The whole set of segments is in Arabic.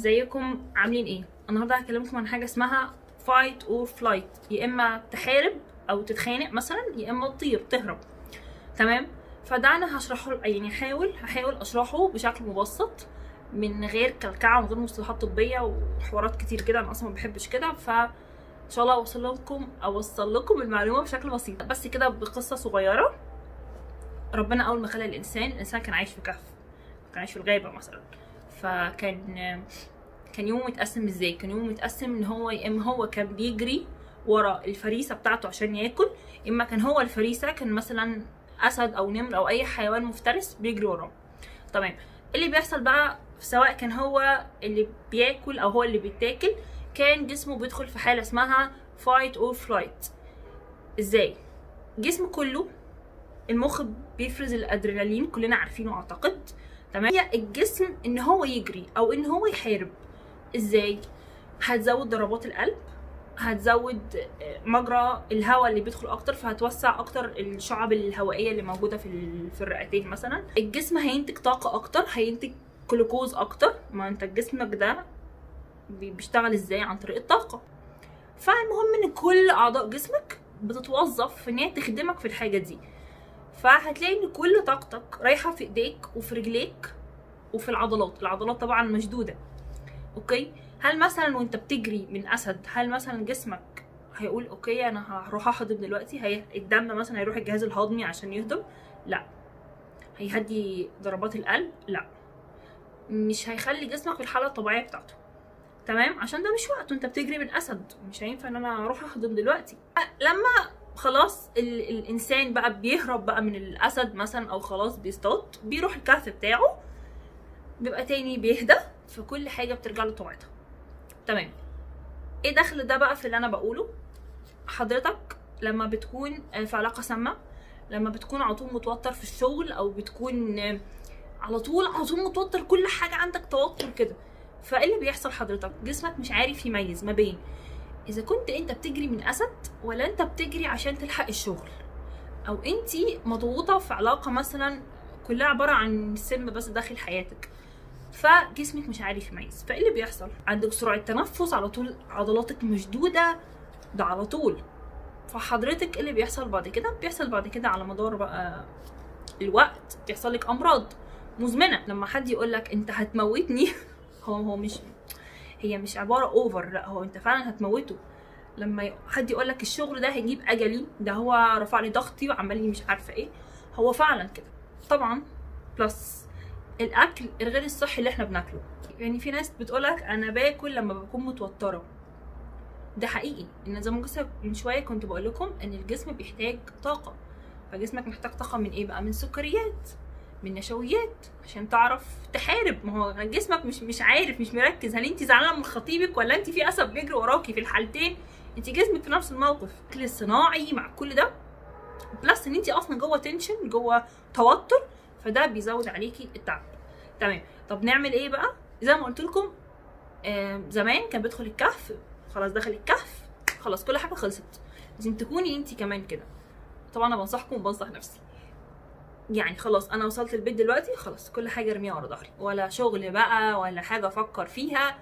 ازيكم؟ عاملين إيه؟ النهارده هكلمكم عن حاجة اسمها fight or flight يا إما تحارب أو تتخانق مثلا يا إما تطير تهرب. تمام؟ فده أنا هشرحه يعني هحاول هحاول أشرحه بشكل مبسط من غير كلكعة ومن غير مصطلحات طبية وحوارات كتير كده. أنا أصلا ما بحبش كده ف إن شاء الله أوصل لكم أوصل لكم المعلومة بشكل بسيط. بس كده بقصة صغيرة. ربنا أول ما خلق الإنسان الإنسان كان عايش في كهف كان عايش في الغابة مثلا. فكان كان يومه متقسم إزاي؟ كان يومه متقسم إن هو يا إما هو كان بيجري ورا الفريسة بتاعته عشان ياكل إما كان هو الفريسة كان مثلا أسد أو نمر أو أي حيوان مفترس بيجري وراه. تمام. اللي بيحصل بقى سواء كان هو اللي بياكل أو هو اللي بيتاكل كان جسمه بيدخل في حالة اسمها fight or flight إزاي؟ جسم كله المخ بيفرز الأدرينالين كلنا عارفينه أعتقد. تمام؟ هي الجسم إن هو يجري أو إن هو يحارب. إزاي؟ هتزود ضربات القلب هتزود مجرى الهواء اللي بيدخل أكتر فهتوسع أكتر الشعب الهوائية اللي موجودة في في الرئتين مثلا. الجسم هينتج طاقة أكتر هينتج جلوكوز أكتر. ما أنت جسمك ده بيشتغل إزاي؟ عن طريق الطاقة. فالمهم إن كل أعضاء جسمك بتتوظف في إن هي تخدمك في الحاجة دي. فهتلاقي إن كل طاقتك رايحة في إيديك وفي رجليك وفي العضلات. العضلات طبعا مشدودة. Okay؟ هل مثلا وأنت بتجري من أسد هل مثلا جسمك هيقول okay أنا هروح أهضم دلوقتي هي الدم مثلا هيروح الجهاز الهضمي عشان يهضم؟ لا. هيهدي ضربات القلب؟ لا. مش هيخلي جسمك في الحالة الطبيعية بتاعته. تمام؟ عشان ده مش وقته انت بتجري من أسد. مش هينفع إن أنا أروح أهضم دلوقتي. لما خلاص ال الإنسان بقى بيهرب بقى من الأسد مثلا أو خلاص بيصطاد بيروح الكهف بتاعه بيبقى تاني بيهدى فكل حاجة بترجع لطبيعتها تمام. إيه دخل ده بقى في اللي أنا بقوله؟ حضرتك لما بتكون في علاقة سامة لما بتكون على طول متوتر في الشغل أو بتكون على طول على طول متوتر كل حاجة عندك توتر كده. فإيه اللي بيحصل حضرتك؟ جسمك مش عارف يميز ما بين إذا كنت أنت بتجري من أسد ولا أنت بتجري عشان تلحق الشغل أو أنت مضغوطة في علاقة مثلا كلها عبارة عن سم بس داخل حياتك فجسمك مش عارف يميز فإيه اللي بيحصل؟ عندك سرعة تنفس على طول عضلاتك مشدودة ده على طول. فحضرتك اللي بيحصل بعد كده؟ بيحصل بعد كده على مدار بقى الوقت بيحصل لك أمراض مزمنة لما حد يقول لك أنت هتموتني هو هو مش هي مش عبارة over لا هو انت فعلا هتموته. لما حد يقول لك الشغل ده هيجيب أجلي ده هو رفع لي ضغطي وعمل لي مش عارفة إيه هو فعلا كده. طبعا plus الأكل الغير الصحي اللي إحنا بناكله. يعني في ناس بتقولك أنا باكل لما بكون متوترة. ده حقيقي. إن زي ما من شوية كنت بقول لكم إن الجسم بيحتاج طاقة. فجسمك محتاج طاقة من إيه بقى؟ من سكريات. من نشويات عشان تعرف تحارب. ما هو جسمك مش مش عارف مش مركز. هل انت زعلانة من خطيبك ولا انت في اسد بيجري وراكي في الحالتين؟ انت جسمك في نفس الموقف. الاكل الصناعي مع كل ده. Plus ان انت أصلا جوه tension جوه توتر فده بيزود عليكي التعب. تمام. طب نعمل إيه بقى؟ زي ما قلت لكم زمان كان بيدخل الكهف خلاص دخل الكهف خلاص كل حاجة خلصت. لازم تكوني انت كمان كده. طبعا أنا بنصحكم وبنصح نفسي. يعني خلاص أنا وصلت البيت دلوقتي خلاص كل حاجة ارميها ورا ظهري. ولا شغل بقى ولا حاجة أفكر فيها.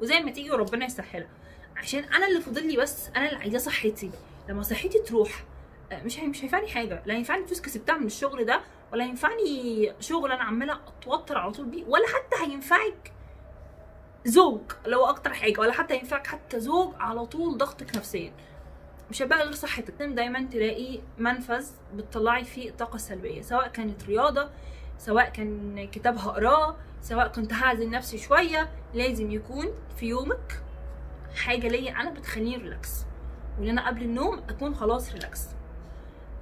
وزي ما تيجي وربنا يسهلها. عشان أنا اللي فاضل لي بس أنا اللي عايزاه صحتي. لما صحتي تروح مش هي مش هينفعني حاجة. لا هينفعني فلوس كسبتها من الشغل ده ولا هينفعني شغل أنا عمالة أتوتر على طول بيه. ولا حتى هينفعك زوج لو أكتر حاجة. ولا حتى هينفعك حتى زوج على طول ضغطك نفسيا. مش هيبقى غير صحتك دايما تلاقي منفذ بتطلعي فيه الطاقة السلبية سواء كانت رياضة سواء كان كتاب هقراه سواء كنت هعزل نفسي شوية لازم يكون في يومك حاجة ليا أنا بتخليني relax وان أنا قبل النوم أكون خلاص relax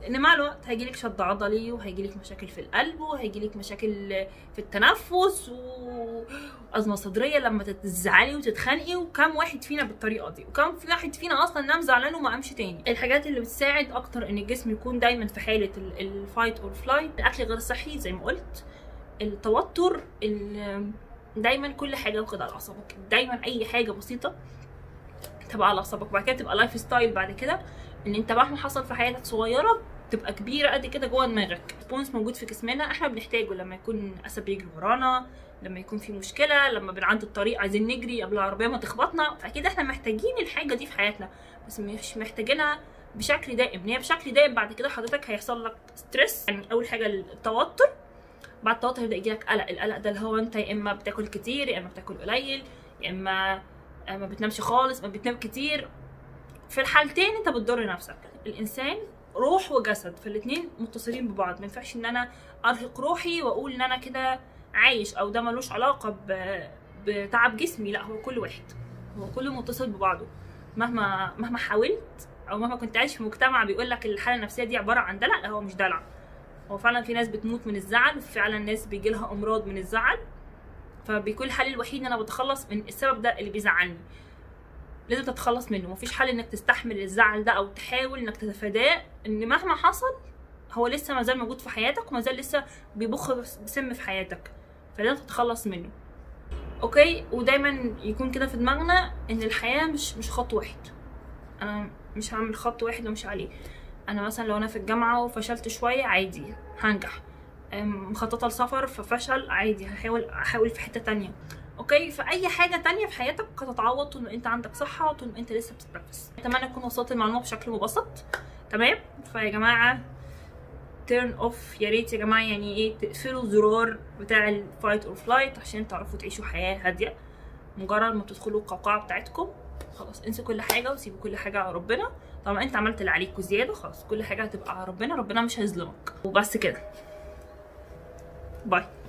لأن مع الوقت هيجيلك شد عضلي وهيجيلك مشاكل في القلب وهيجيلك مشاكل في التنفس وازمه صدرية لما تزعلي وتتخانقي وكم واحد فينا بالطريقة دي وكم في واحد فينا أصلا نام زعلان وما قامش تاني. الحاجات اللي بتساعد أكتر إن الجسم يكون دايما في حالة ال fight or flight الأكل غير صحي زي ما قلت. التوتر دايما كل حاجة واخد على أعصابك. دايما أي حاجة بسيطة تبقى على اعصابك. بعد كده تبقى lifestyle بعد كده إن أنت مهما حصل في حياتك صغيرة تبقى كبيرة قد كده جوه دماغك. response موجود في جسمنا إحنا بنحتاجه لما يكون أسد بيجري ورانا لما يكون في مشكلة لما بنعدي الطريق عايزين نجري قبل العربية ما تخبطنا أكيد إحنا محتاجين الحاجة دي في حياتنا. بس مش محتاجينها بشكل دائم. هي بشكل دائم بعد كده حضرتك هيحصل لك ستريس يعني أول حاجة التوتر بعد التوتر هيبدأ يجيلك قلق. القلق ده اللي هو أنت يا إما بتاكل كتير يا إما بتاكل قليل يا إما ما بتنامش خالص ما بتنام كتير. في الحالتين انت بتضر نفسك. الإنسان روح وجسد فالاتنين متصلين ببعض. ما ينفعش إن أنا أرهق روحي وأقول إن أنا كده عايش أو ده ملوش علاقة. بتعب جسمي. لا هو كل واحد. هو كله متصل ببعضه. مهما مهما حاولت أو مهما كنت عايش في مجتمع بيقول لك الحالة النفسية دي عبارة عن دلع لا هو مش دلع. هو فعلا في ناس بتموت من الزعل وفعلا ناس بيجي لها أمراض من الزعل. فبيكون الحل الوحيد إن أنا بتخلص من السبب ده اللي بيزعلني. لازم تتخلص منه. مفيش حل إنك تستحمل الزعل ده أو تحاول إنك تتفاداه إن مهما حصل هو لسه ما زال موجود في حياتك وما زال لسه بيبخ بسم في حياتك. فلازم تتخلص منه. Okay؟ ودايما يكون كده في دماغنا إن الحياة مش مش خط واحد. أنا مش هعمل خط واحد ومش عليه. أنا مثلا لو أنا في الجامعة وفشلت شوية عادي هنجح. مخططة لسفر ففشل عادي هحاول احاول في حتة تانية. Okay؟ فاي حاجة تانية في حياتك هتتعوض طول ما أنت عندك صحة طول ما أنت لسه بتتنفس. أتمنى أكون وصلت المعلومة بشكل مبسط. تمام؟ فيا جماعة turn off يا ريت يا جماعة يعني إيه تقفلوا الزرار بتاع ال fight or flight عشان تعرفوا تعيشوا حياة هادية. مجرد ما تدخلوا القوقعة بتاعتكم خلاص انسوا كل حاجة وسيبوا كل حاجة على ربنا. طالما أنت عملت اللي عليك وزيادة خلاص كل حاجة هتبقى على ربنا. ربنا مش هيظلمك. وبس كده. Bye.